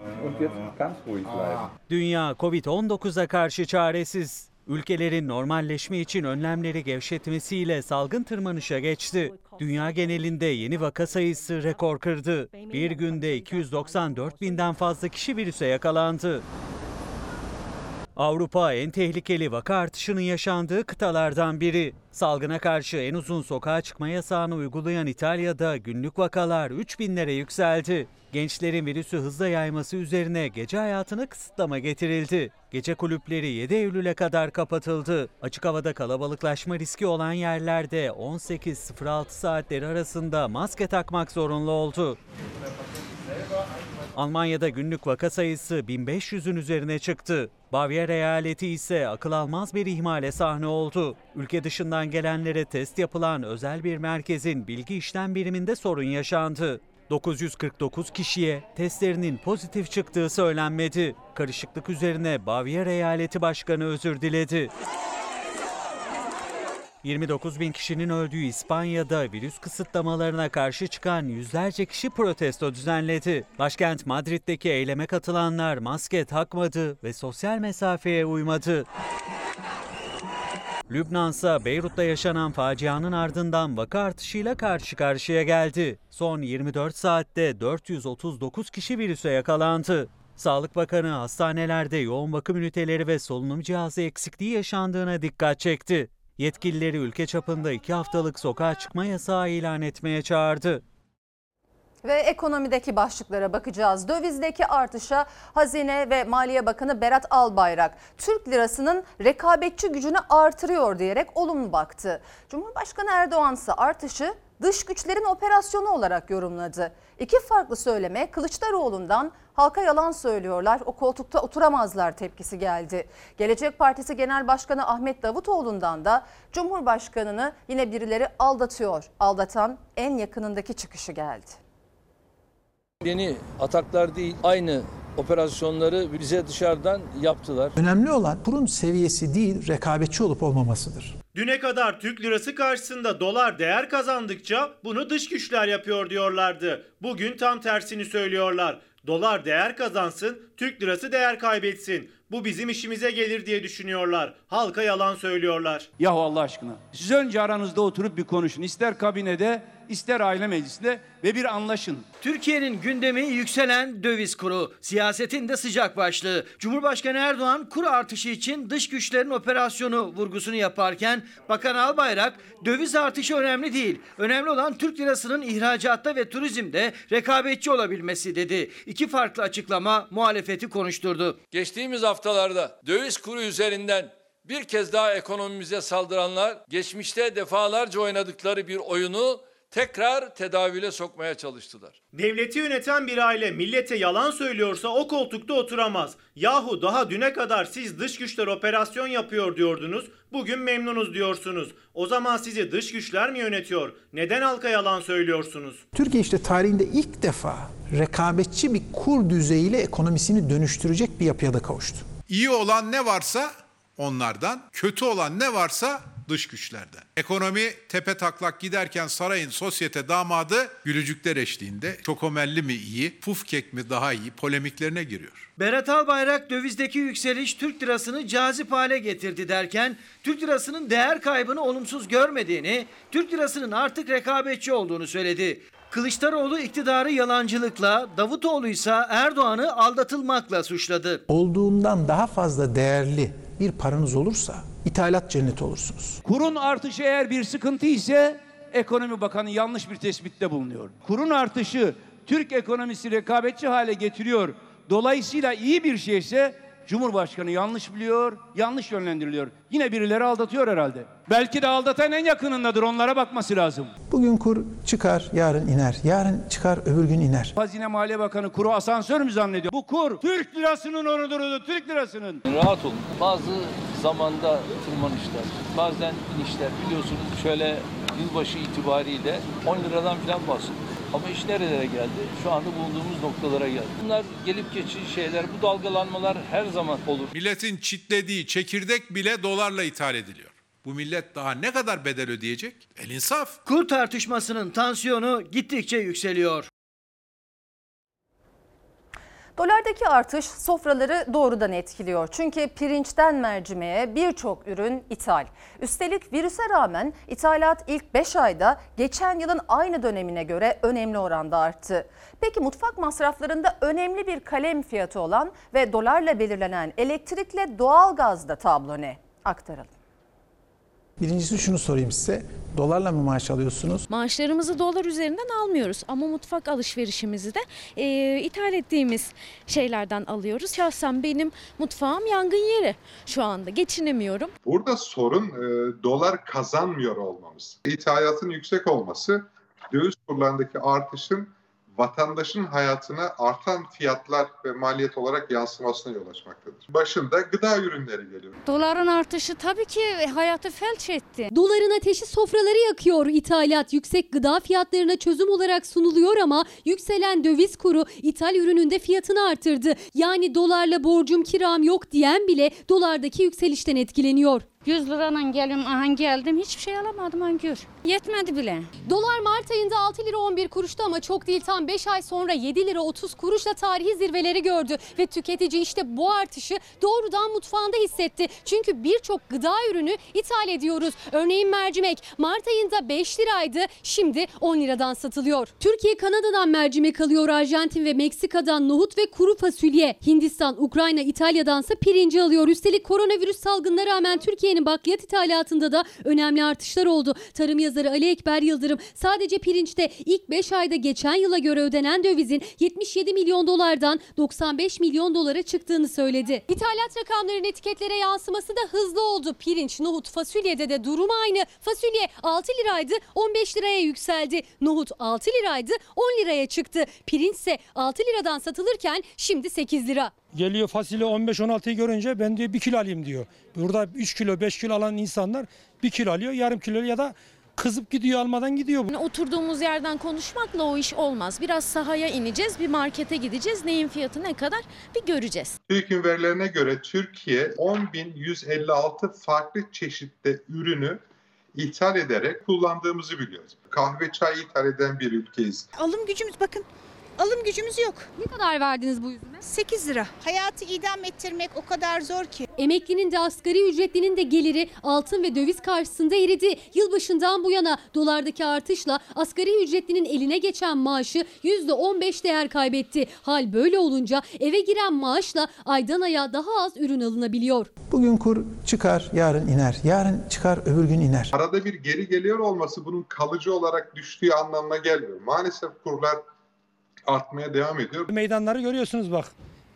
Dünya Covid-19'a karşı çaresiz. Ülkelerin normalleşme için önlemleri gevşetmesiyle salgın tırmanışa geçti. Dünya genelinde yeni vaka sayısı rekor kırdı. Bir günde 294 binden fazla kişi virüse yakalandı. Avrupa en tehlikeli vaka artışının yaşandığı kıtalardan biri. Salgına karşı en uzun sokağa çıkma yasağını uygulayan İtalya'da günlük vakalar 3000'lere yükseldi. Gençlerin virüsü hızla yayması üzerine gece hayatına kısıtlama getirildi. Gece kulüpleri 7 Eylül'e kadar kapatıldı. Açık havada kalabalıklaşma riski olan yerlerde 18-06 saatleri arasında maske takmak zorunlu oldu. Almanya'da günlük vaka sayısı 1500'ün üzerine çıktı. Bavyera eyaleti ise akıl almaz bir ihmale sahne oldu. Ülke dışından gelenlere test yapılan özel bir merkezin bilgi işlem biriminde sorun yaşandı. 949 kişiye testlerinin pozitif çıktığı söylenmedi. Karışıklık üzerine Bavyera eyaleti başkanı özür diledi. 29 bin kişinin öldüğü İspanya'da virüs kısıtlamalarına karşı çıkan yüzlerce kişi protesto düzenledi. Başkent Madrid'deki eyleme katılanlar maske takmadı ve sosyal mesafeye uymadı. Lübnan ise Beyrut'ta yaşanan facianın ardından vaka artışıyla karşı karşıya geldi. Son 24 saatte 439 kişi virüse yakalandı. Sağlık Bakanı hastanelerde yoğun bakım üniteleri ve solunum cihazı eksikliği yaşandığına dikkat çekti. Yetkilileri ülke çapında iki haftalık sokağa çıkma yasağı ilan etmeye çağırdı. Ve ekonomideki başlıklara bakacağız. Dövizdeki artışa Hazine ve Maliye Bakanı Berat Albayrak Türk lirasının rekabetçi gücünü artırıyor diyerek olumlu baktı. Cumhurbaşkanı Erdoğan ise artışı dış güçlerin operasyonu olarak yorumladı. İki farklı söyleme Kılıçdaroğlu'ndan halka yalan söylüyorlar, o koltukta oturamazlar tepkisi geldi. Gelecek Partisi Genel Başkanı Ahmet Davutoğlu'ndan da Cumhurbaşkanını yine birileri aldatıyor. Aldatan en yakınındaki çıkışı geldi. Yeni ataklar değil, aynı operasyonları bize dışarıdan yaptılar. Önemli olan kurun seviyesi değil, rekabetçi olup olmamasıdır. Düne kadar Türk lirası karşısında dolar değer kazandıkça bunu dış güçler yapıyor diyorlardı. Bugün tam tersini söylüyorlar. Dolar değer kazansın, Türk lirası değer kaybetsin. Bu bizim işimize gelir diye düşünüyorlar. Halka yalan söylüyorlar. Yahu Allah aşkına. Siz önce aranızda oturup bir konuşun. İster kabinede, ister aile meclisinde ve bir anlaşın. Türkiye'nin gündemi yükselen döviz kuru. Siyasetin de sıcak başlığı. Cumhurbaşkanı Erdoğan kur artışı için dış güçlerin operasyonu vurgusunu yaparken Bakan Albayrak döviz artışı önemli değil. Önemli olan Türk lirasının ihracatta ve turizmde rekabetçi olabilmesi dedi. İki farklı açıklama muhalefeti konuşturdu. Geçtiğimiz haftalarda döviz kuru üzerinden bir kez daha ekonomimize saldıranlar geçmişte defalarca oynadıkları bir oyunu tekrar tedavüle sokmaya çalıştılar. Devleti yöneten bir aile millete yalan söylüyorsa o koltukta oturamaz. Yahu daha düne kadar siz dış güçler operasyon yapıyor diyordunuz. Bugün memnunuz diyorsunuz. O zaman sizi dış güçler mi yönetiyor? Neden halka yalan söylüyorsunuz? Türkiye işte tarihinde ilk defa rekabetçi bir kur düzeyiyle ekonomisini dönüştürecek bir yapıya da kavuştu. İyi olan ne varsa onlardan, kötü olan ne varsa dış güçlerden. Ekonomi tepe taklak giderken sarayın sosyete damadı gülücükler eşliğinde çokomelli mi iyi, pufkek mi daha iyi polemiklerine giriyor. Berat Albayrak dövizdeki yükseliş Türk lirasını cazip hale getirdi derken Türk lirasının değer kaybını olumsuz görmediğini, Türk lirasının artık rekabetçi olduğunu söyledi. Kılıçdaroğlu iktidarı yalancılıkla, Davutoğlu ise Erdoğan'ı aldatılmakla suçladı. Olduğundan daha fazla değerli bir paranız olursa ithalat cenneti olursunuz. Kurun artışı eğer bir sıkıntı ise Ekonomi Bakanı yanlış bir tespitte bulunuyor. Kurun artışı Türk ekonomisi rekabetçi hale getiriyor. Dolayısıyla iyi bir şeyse Cumhurbaşkanı yanlış biliyor, yanlış yönlendiriliyor. Yine birileri aldatıyor herhalde. Belki de aldatan en yakınındadır, onlara bakması lazım. Bugün kur çıkar, yarın iner. Yarın çıkar, öbür gün iner. Hazine Maliye Bakanı kuru asansör mü zannediyor? Bu kur Türk lirasının onurudur, Türk lirasının. Rahat olun. Bazı zamanda tırmanışlar, bazen inişler biliyorsunuz şöyle yılbaşı itibariyle 10 liradan falan bahsediyoruz. Ama iş nerelere geldi? Şu anda bulunduğumuz noktalara geldi. Bunlar gelip geçici şeyler. Bu dalgalanmalar her zaman olur. Milletin çitlediği çekirdek bile dolarla ithal ediliyor. Bu millet daha ne kadar bedel ödeyecek? El insaf. Kur tartışmasının tansiyonu gittikçe yükseliyor. Dolardaki artış sofraları doğrudan etkiliyor. Çünkü pirinçten mercimeğe birçok ürün ithal. Üstelik virüse rağmen ithalat ilk 5 ayda geçen yılın aynı dönemine göre önemli oranda arttı. Peki mutfak masraflarında önemli bir kalem fiyatı olan ve dolarla belirlenen elektrikle doğalgazda tablo ne? Aktaralım. Birincisi şunu sorayım size. Dolarla mı maaş alıyorsunuz? Maaşlarımızı dolar üzerinden almıyoruz ama mutfak alışverişimizi de e, ithal ettiğimiz şeylerden alıyoruz. Şahsen benim mutfağım yangın yeri şu anda geçinemiyorum. Burada sorun e, dolar kazanmıyor olmamız. İthalatın yüksek olması döviz kurlarındaki artışın vatandaşın hayatına artan fiyatlar ve maliyet olarak yansımasına yol açmaktadır. Başında gıda ürünleri geliyor. Doların artışı tabii ki hayatı felç etti. Doların ateşi sofraları yakıyor. İthalat yüksek gıda fiyatlarına çözüm olarak sunuluyor ama yükselen döviz kuru ithal ürününde fiyatını artırdı. Yani dolarla borcum kiram yok diyen bile dolardaki yükselişten etkileniyor. 100 liranın gelim aha geldim hiçbir şey alamadım Angür. Yetmedi bile. Dolar Mart ayında 6 lira 11 kuruştu ama çok değil tam 5 ay sonra 7 lira 30 kuruşla tarihi zirveleri gördü. Ve tüketici işte bu artışı doğrudan mutfağında hissetti. Çünkü birçok gıda ürünü ithal ediyoruz. Örneğin mercimek Mart ayında 5 liraydı şimdi 10 liradan satılıyor. Türkiye Kanada'dan mercimek alıyor Arjantin ve Meksika'dan nohut ve kuru fasulye. Hindistan, Ukrayna, İtalya'dansa pirinci alıyor. Üstelik koronavirüs salgınına rağmen Türkiye'nin Türkiye'nin bakliyat ithalatında da önemli artışlar oldu. Tarım yazarı Ali Ekber Yıldırım sadece pirinçte ilk 5 ayda geçen yıla göre ödenen dövizin 77 milyon dolardan 95 milyon dolara çıktığını söyledi. İthalat rakamlarının etiketlere yansıması da hızlı oldu. Pirinç, nohut, fasulyede de durum aynı. Fasulye 6 liraydı 15 liraya yükseldi. Nohut 6 liraydı 10 liraya çıktı. Pirinç ise 6 liradan satılırken şimdi 8 lira. Geliyor fasulye 15-16'yı görünce ben diyor 1 kilo alayım diyor. Burada 3 kilo 5 kilo alan insanlar 1 kilo alıyor yarım kilo ya da kızıp gidiyor almadan gidiyor. Yani oturduğumuz yerden konuşmakla o iş olmaz. Biraz sahaya ineceğiz, bir markete gideceğiz. Neyin fiyatı ne kadar bir göreceğiz. TÜİK'in verilerine göre Türkiye 10.156 farklı çeşitte ürünü ithal ederek kullandığımızı biliyoruz. Kahve çay ithal eden bir ülkeyiz. Alım gücümüz bakın alım gücümüz yok. Ne kadar verdiniz bu üzüme? 8 lira. Hayatı idam ettirmek o kadar zor ki. Emeklinin de asgari ücretlinin de geliri altın ve döviz karşısında eridi. Yılbaşından bu yana dolardaki artışla asgari ücretlinin eline geçen maaşı %15 değer kaybetti. Hal böyle olunca eve giren maaşla aydan aya daha az ürün alınabiliyor. Bugün kur çıkar, yarın iner. Yarın çıkar, öbür gün iner. Arada bir geri geliyor olması bunun kalıcı olarak düştüğü anlamına gelmiyor. Maalesef kurlar artmaya devam ediyor. Meydanları görüyorsunuz bak.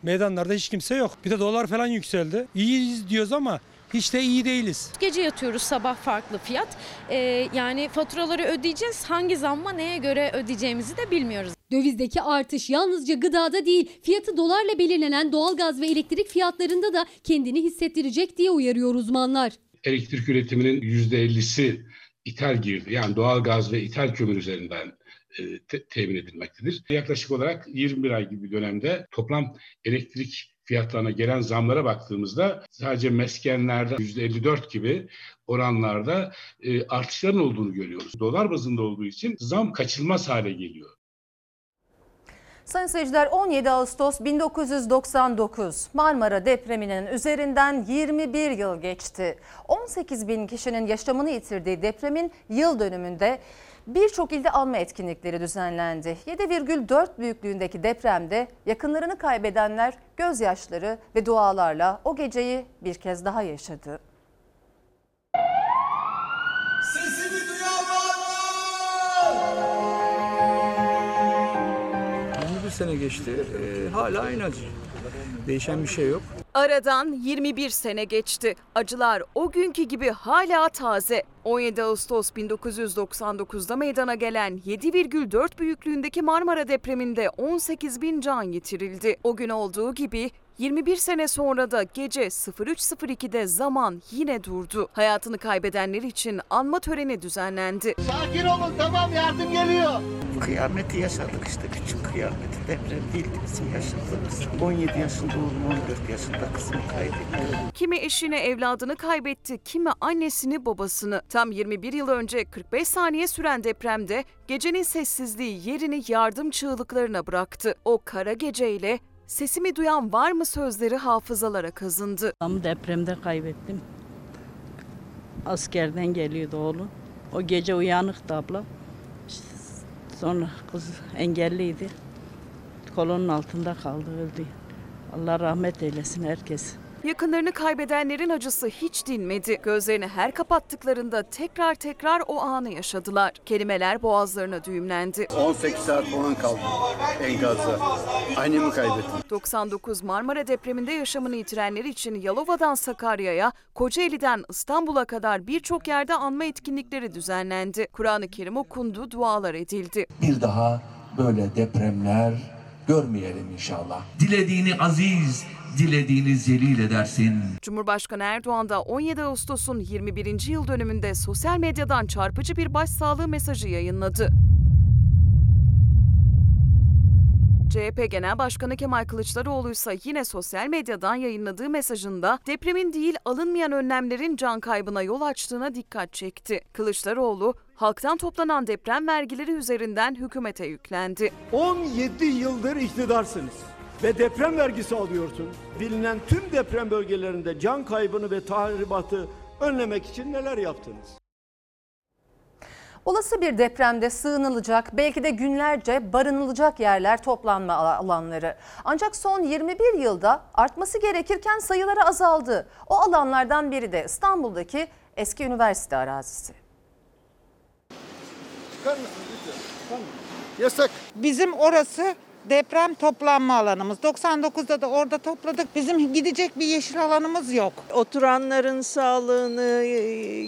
Meydanlarda hiç kimse yok. Bir de dolar falan yükseldi. İyiyiz diyoruz ama hiç de iyi değiliz. Gece yatıyoruz sabah farklı fiyat. Ee, yani faturaları ödeyeceğiz. Hangi zamma neye göre ödeyeceğimizi de bilmiyoruz. Dövizdeki artış yalnızca gıdada değil, fiyatı dolarla belirlenen doğalgaz ve elektrik fiyatlarında da kendini hissettirecek diye uyarıyor uzmanlar. Elektrik üretiminin %50'si ithal girdi. Yani doğal gaz ve ithal kömür üzerinden e, te- temin edilmektedir. Yaklaşık olarak 21 ay gibi bir dönemde toplam elektrik fiyatlarına gelen zamlara baktığımızda sadece meskenlerde %54 gibi oranlarda e, artışların olduğunu görüyoruz. Dolar bazında olduğu için zam kaçılmaz hale geliyor. Sayın seyirciler 17 Ağustos 1999 Marmara depreminin üzerinden 21 yıl geçti. 18 bin kişinin yaşamını yitirdiği depremin yıl dönümünde birçok ilde anma etkinlikleri düzenlendi. 7,4 büyüklüğündeki depremde yakınlarını kaybedenler gözyaşları ve dualarla o geceyi bir kez daha yaşadı. Sesimi duyan var mı? 21 sene geçti. Ee, hala aynı acı. Değişen bir şey yok. Aradan 21 sene geçti. Acılar o günkü gibi hala taze. 17 Ağustos 1999'da meydana gelen 7,4 büyüklüğündeki Marmara depreminde 18 bin can yitirildi. O gün olduğu gibi 21 sene sonra da gece 03.02'de zaman yine durdu. Hayatını kaybedenler için anma töreni düzenlendi. Sakin olun tamam yardım geliyor. Kıyameti yaşadık işte küçük kıyameti. Deprem değildi bizim yaşadığımız. 17 yaşında oğlum 14 yaşında kızımı kaybettim. Kimi eşini evladını kaybetti, kimi annesini babasını. Tam 21 yıl önce 45 saniye süren depremde gecenin sessizliği yerini yardım çığlıklarına bıraktı. O kara geceyle sesimi duyan var mı sözleri hafızalara kazındı. Babamı depremde kaybettim. Askerden geliyordu oğlu. O gece uyanıktı abla. Sonra kız engelliydi. Kolonun altında kaldı öldü. Allah rahmet eylesin herkes. Yakınlarını kaybedenlerin acısı hiç dinmedi. Gözlerini her kapattıklarında tekrar tekrar o anı yaşadılar. Kelimeler boğazlarına düğümlendi. 18 saat falan kaldım enkazda. Annemi kaybettim. 99 Marmara depreminde yaşamını yitirenler için Yalova'dan Sakarya'ya, Kocaeli'den İstanbul'a kadar birçok yerde anma etkinlikleri düzenlendi. Kur'an-ı Kerim okundu, dualar edildi. Bir daha böyle depremler görmeyelim inşallah. Dilediğini aziz, dilediğini zelil edersin. Cumhurbaşkanı Erdoğan da 17 Ağustos'un 21. yıl dönümünde sosyal medyadan çarpıcı bir başsağlığı mesajı yayınladı. CHP Genel Başkanı Kemal Kılıçdaroğlu ise yine sosyal medyadan yayınladığı mesajında depremin değil alınmayan önlemlerin can kaybına yol açtığına dikkat çekti. Kılıçdaroğlu, halktan toplanan deprem vergileri üzerinden hükümete yüklendi. 17 yıldır iktidarsınız ve deprem vergisi alıyorsunuz. Bilinen tüm deprem bölgelerinde can kaybını ve tahribatı önlemek için neler yaptınız? Olası bir depremde sığınılacak, belki de günlerce barınılacak yerler toplanma alanları. Ancak son 21 yılda artması gerekirken sayıları azaldı. O alanlardan biri de İstanbul'daki eski üniversite arazisi. Çıkar mısınız lütfen? Yasak. Bizim orası deprem toplanma alanımız. 99'da da orada topladık. Bizim gidecek bir yeşil alanımız yok. Oturanların sağlığını,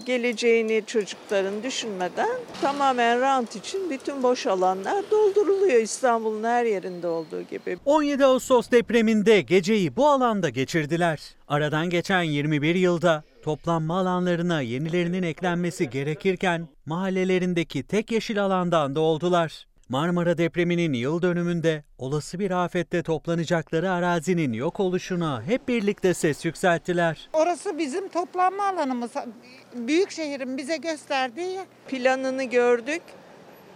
geleceğini çocukların düşünmeden tamamen rant için bütün boş alanlar dolduruluyor İstanbul'un her yerinde olduğu gibi. 17 Ağustos depreminde geceyi bu alanda geçirdiler. Aradan geçen 21 yılda toplanma alanlarına yenilerinin eklenmesi gerekirken mahallelerindeki tek yeşil alandan da oldular. Marmara depreminin yıl dönümünde olası bir afette toplanacakları arazinin yok oluşuna hep birlikte ses yükselttiler. Orası bizim toplanma alanımız. Büyük şehrin bize gösterdiği Planını gördük.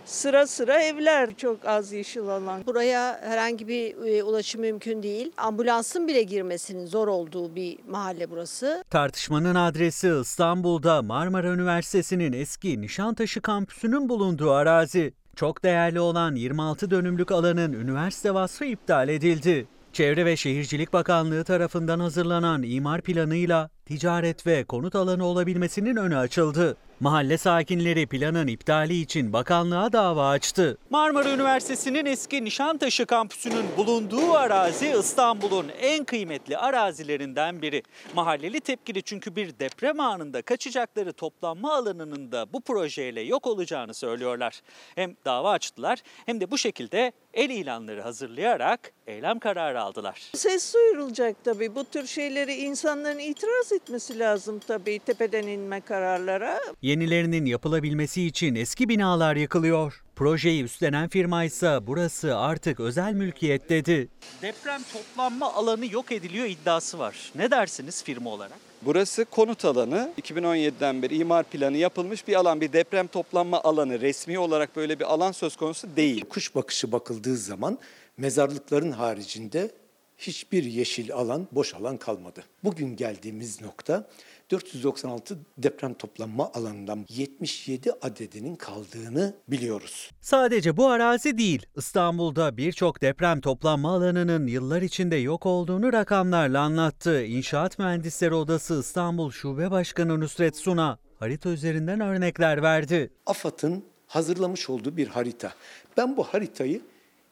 Sıra sıra evler çok az yeşil alan. Buraya herhangi bir e, ulaşım mümkün değil. Ambulansın bile girmesinin zor olduğu bir mahalle burası. Tartışmanın adresi İstanbul'da Marmara Üniversitesi'nin eski Nişantaşı kampüsünün bulunduğu arazi. Çok değerli olan 26 dönümlük alanın üniversite vasfı iptal edildi. Çevre ve Şehircilik Bakanlığı tarafından hazırlanan imar planıyla ticaret ve konut alanı olabilmesinin önü açıldı. Mahalle sakinleri planın iptali için bakanlığa dava açtı. Marmara Üniversitesi'nin eski Nişantaşı kampüsünün bulunduğu arazi İstanbul'un en kıymetli arazilerinden biri. Mahalleli tepkili çünkü bir deprem anında kaçacakları toplanma alanının da bu projeyle yok olacağını söylüyorlar. Hem dava açtılar hem de bu şekilde el ilanları hazırlayarak eylem kararı aldılar. Ses duyurulacak tabii. Bu tür şeyleri insanların itiraz etmesi lazım tabii tepeden inme kararlara. Yenilerinin yapılabilmesi için eski binalar yıkılıyor. Projeyi üstlenen firma ise burası artık özel mülkiyet dedi. Deprem toplanma alanı yok ediliyor iddiası var. Ne dersiniz firma olarak? Burası konut alanı. 2017'den beri imar planı yapılmış bir alan. Bir deprem toplanma alanı. Resmi olarak böyle bir alan söz konusu değil. Kuş bakışı bakıldığı zaman mezarlıkların haricinde hiçbir yeşil alan, boş alan kalmadı. Bugün geldiğimiz nokta 496 deprem toplanma alanından 77 adedinin kaldığını biliyoruz. Sadece bu arazi değil, İstanbul'da birçok deprem toplanma alanının yıllar içinde yok olduğunu rakamlarla anlattı. İnşaat Mühendisleri Odası İstanbul Şube Başkanı Nusret Suna harita üzerinden örnekler verdi. AFAD'ın hazırlamış olduğu bir harita. Ben bu haritayı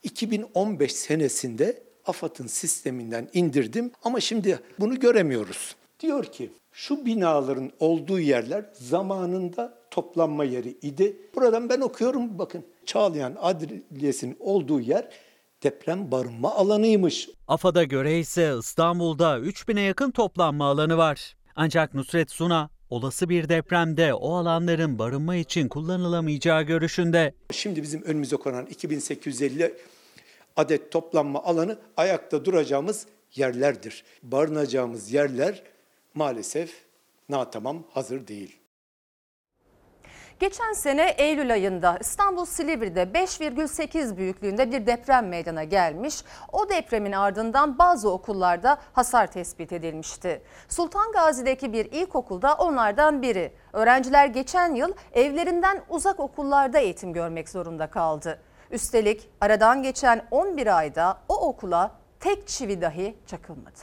2015 senesinde AFAD'ın sisteminden indirdim ama şimdi bunu göremiyoruz. Diyor ki şu binaların olduğu yerler zamanında toplanma yeri idi. Buradan ben okuyorum bakın. Çağlayan Adliyesi'nin olduğu yer deprem barınma alanıymış. AFAD'a göre ise İstanbul'da 3000'e yakın toplanma alanı var. Ancak Nusret Suna olası bir depremde o alanların barınma için kullanılamayacağı görüşünde. Şimdi bizim önümüze konan 2850 adet toplanma alanı ayakta duracağımız yerlerdir. Barınacağımız yerler maalesef natamam hazır değil. Geçen sene Eylül ayında İstanbul Silivri'de 5,8 büyüklüğünde bir deprem meydana gelmiş. O depremin ardından bazı okullarda hasar tespit edilmişti. Sultan Gazi'deki bir ilkokulda onlardan biri. Öğrenciler geçen yıl evlerinden uzak okullarda eğitim görmek zorunda kaldı. Üstelik aradan geçen 11 ayda o okula tek çivi dahi çakılmadı.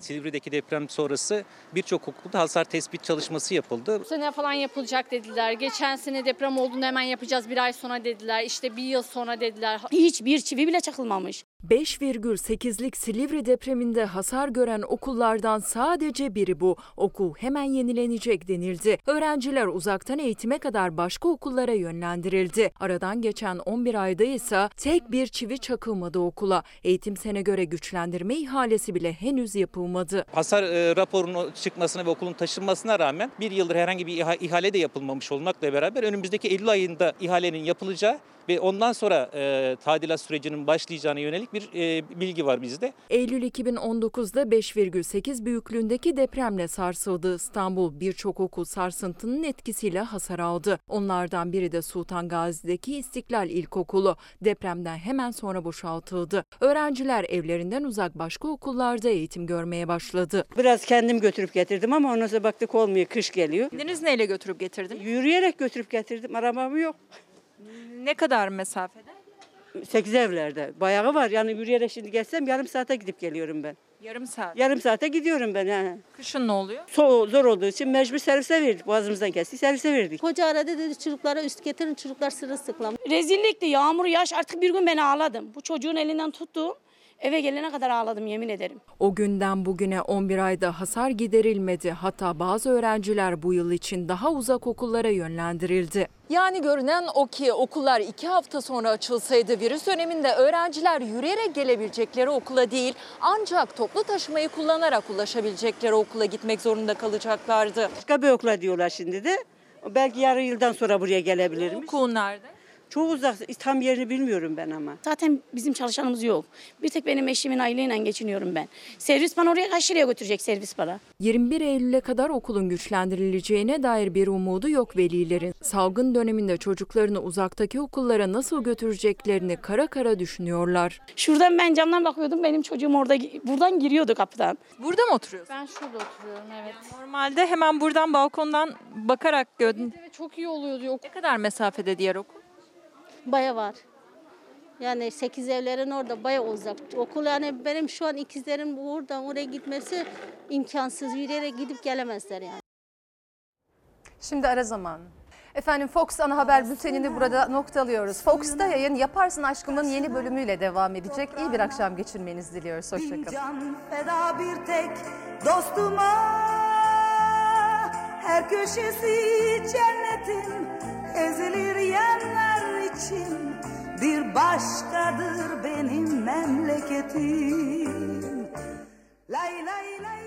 Silivri'deki deprem sonrası birçok okulda hasar tespit çalışması yapıldı. Bu sene falan yapılacak dediler. Geçen sene deprem olduğunda hemen yapacağız bir ay sonra dediler. İşte bir yıl sonra dediler. Hiçbir çivi bile çakılmamış. 5,8'lik Silivri depreminde hasar gören okullardan sadece biri bu. Okul hemen yenilenecek denildi. Öğrenciler uzaktan eğitime kadar başka okullara yönlendirildi. Aradan geçen 11 ayda ise tek bir çivi çakılmadı okula. Eğitim sene göre güçlendirme ihalesi bile henüz yapılmadı. Hasar e, raporunun çıkmasına ve okulun taşınmasına rağmen bir yıldır herhangi bir iha- ihale de yapılmamış olmakla beraber önümüzdeki Eylül ayında ihalenin yapılacağı ve ondan sonra e, tadilat sürecinin başlayacağına yönelik bir e, bilgi var bizde. Eylül 2019'da 5,8 büyüklüğündeki depremle sarsıldı İstanbul. Birçok okul sarsıntının etkisiyle hasar aldı. Onlardan biri de Sultan Gazi'deki İstiklal İlkokulu. Depremden hemen sonra boşaltıldı. Öğrenciler evlerinden uzak başka okullarda eğitim görmeye başladı. Biraz kendim götürüp getirdim ama ondan sonra baktık olmuyor, kış geliyor. Kendiniz neyle götürüp getirdiniz? Yürüyerek götürüp getirdim, arabam yok. Ne kadar mesafede? Sekiz evlerde. Bayağı var yani yürüyerek şimdi gelsem yarım saate gidip geliyorum ben. Yarım saat. Yarım saate gidiyorum ben. Yani. Kışın ne oluyor? So zor olduğu için mecbur servise verdik. Boğazımızdan kesti servise verdik. Hoca aradı dedi çocuklara üst getirin çocuklar sırılsıklam. Rezillikti yağmur yağış artık bir gün ben ağladım. Bu çocuğun elinden tuttum. Eve gelene kadar ağladım yemin ederim. O günden bugüne 11 ayda hasar giderilmedi. Hatta bazı öğrenciler bu yıl için daha uzak okullara yönlendirildi. Yani görünen o ki okullar iki hafta sonra açılsaydı virüs döneminde öğrenciler yürüyerek gelebilecekleri okula değil ancak toplu taşımayı kullanarak ulaşabilecekleri okula gitmek zorunda kalacaklardı. Başka bir okula diyorlar şimdi de. Belki yarı yıldan sonra buraya gelebilirmiş. Okul nerede? Çok uzak. Tam yerini bilmiyorum ben ama. Zaten bizim çalışanımız yok. Bir tek benim eşimin aileyle geçiniyorum ben. Servis bana oraya kaç liraya götürecek servis bana? 21 Eylül'e kadar okulun güçlendirileceğine dair bir umudu yok velilerin. Salgın döneminde çocuklarını uzaktaki okullara nasıl götüreceklerini kara kara düşünüyorlar. Şuradan ben camdan bakıyordum benim çocuğum orada buradan giriyordu kapıdan. Burada mı oturuyorsun? Ben şurada oturuyorum evet. Normalde hemen buradan balkondan bakarak gördün. Evet çok iyi oluyor diyor. Ne kadar mesafede diğer okul? Baya var. Yani 8 evlerin orada baya uzak. Okul yani benim şu an ikizlerim buradan oraya gitmesi imkansız. Yürüyerek gidip gelemezler yani. Şimdi ara zaman. Efendim Fox ana haber bültenini burada noktalıyoruz. Fox'ta yayın Yaparsın Aşkım'ın yeni bölümüyle devam edecek. İyi bir akşam geçirmenizi diliyoruz. Hoşçakalın. Can feda bir tek dostuma Her köşesi cennetin ezilir yerler için bir başkadır benim memleketim. Lay lay lay.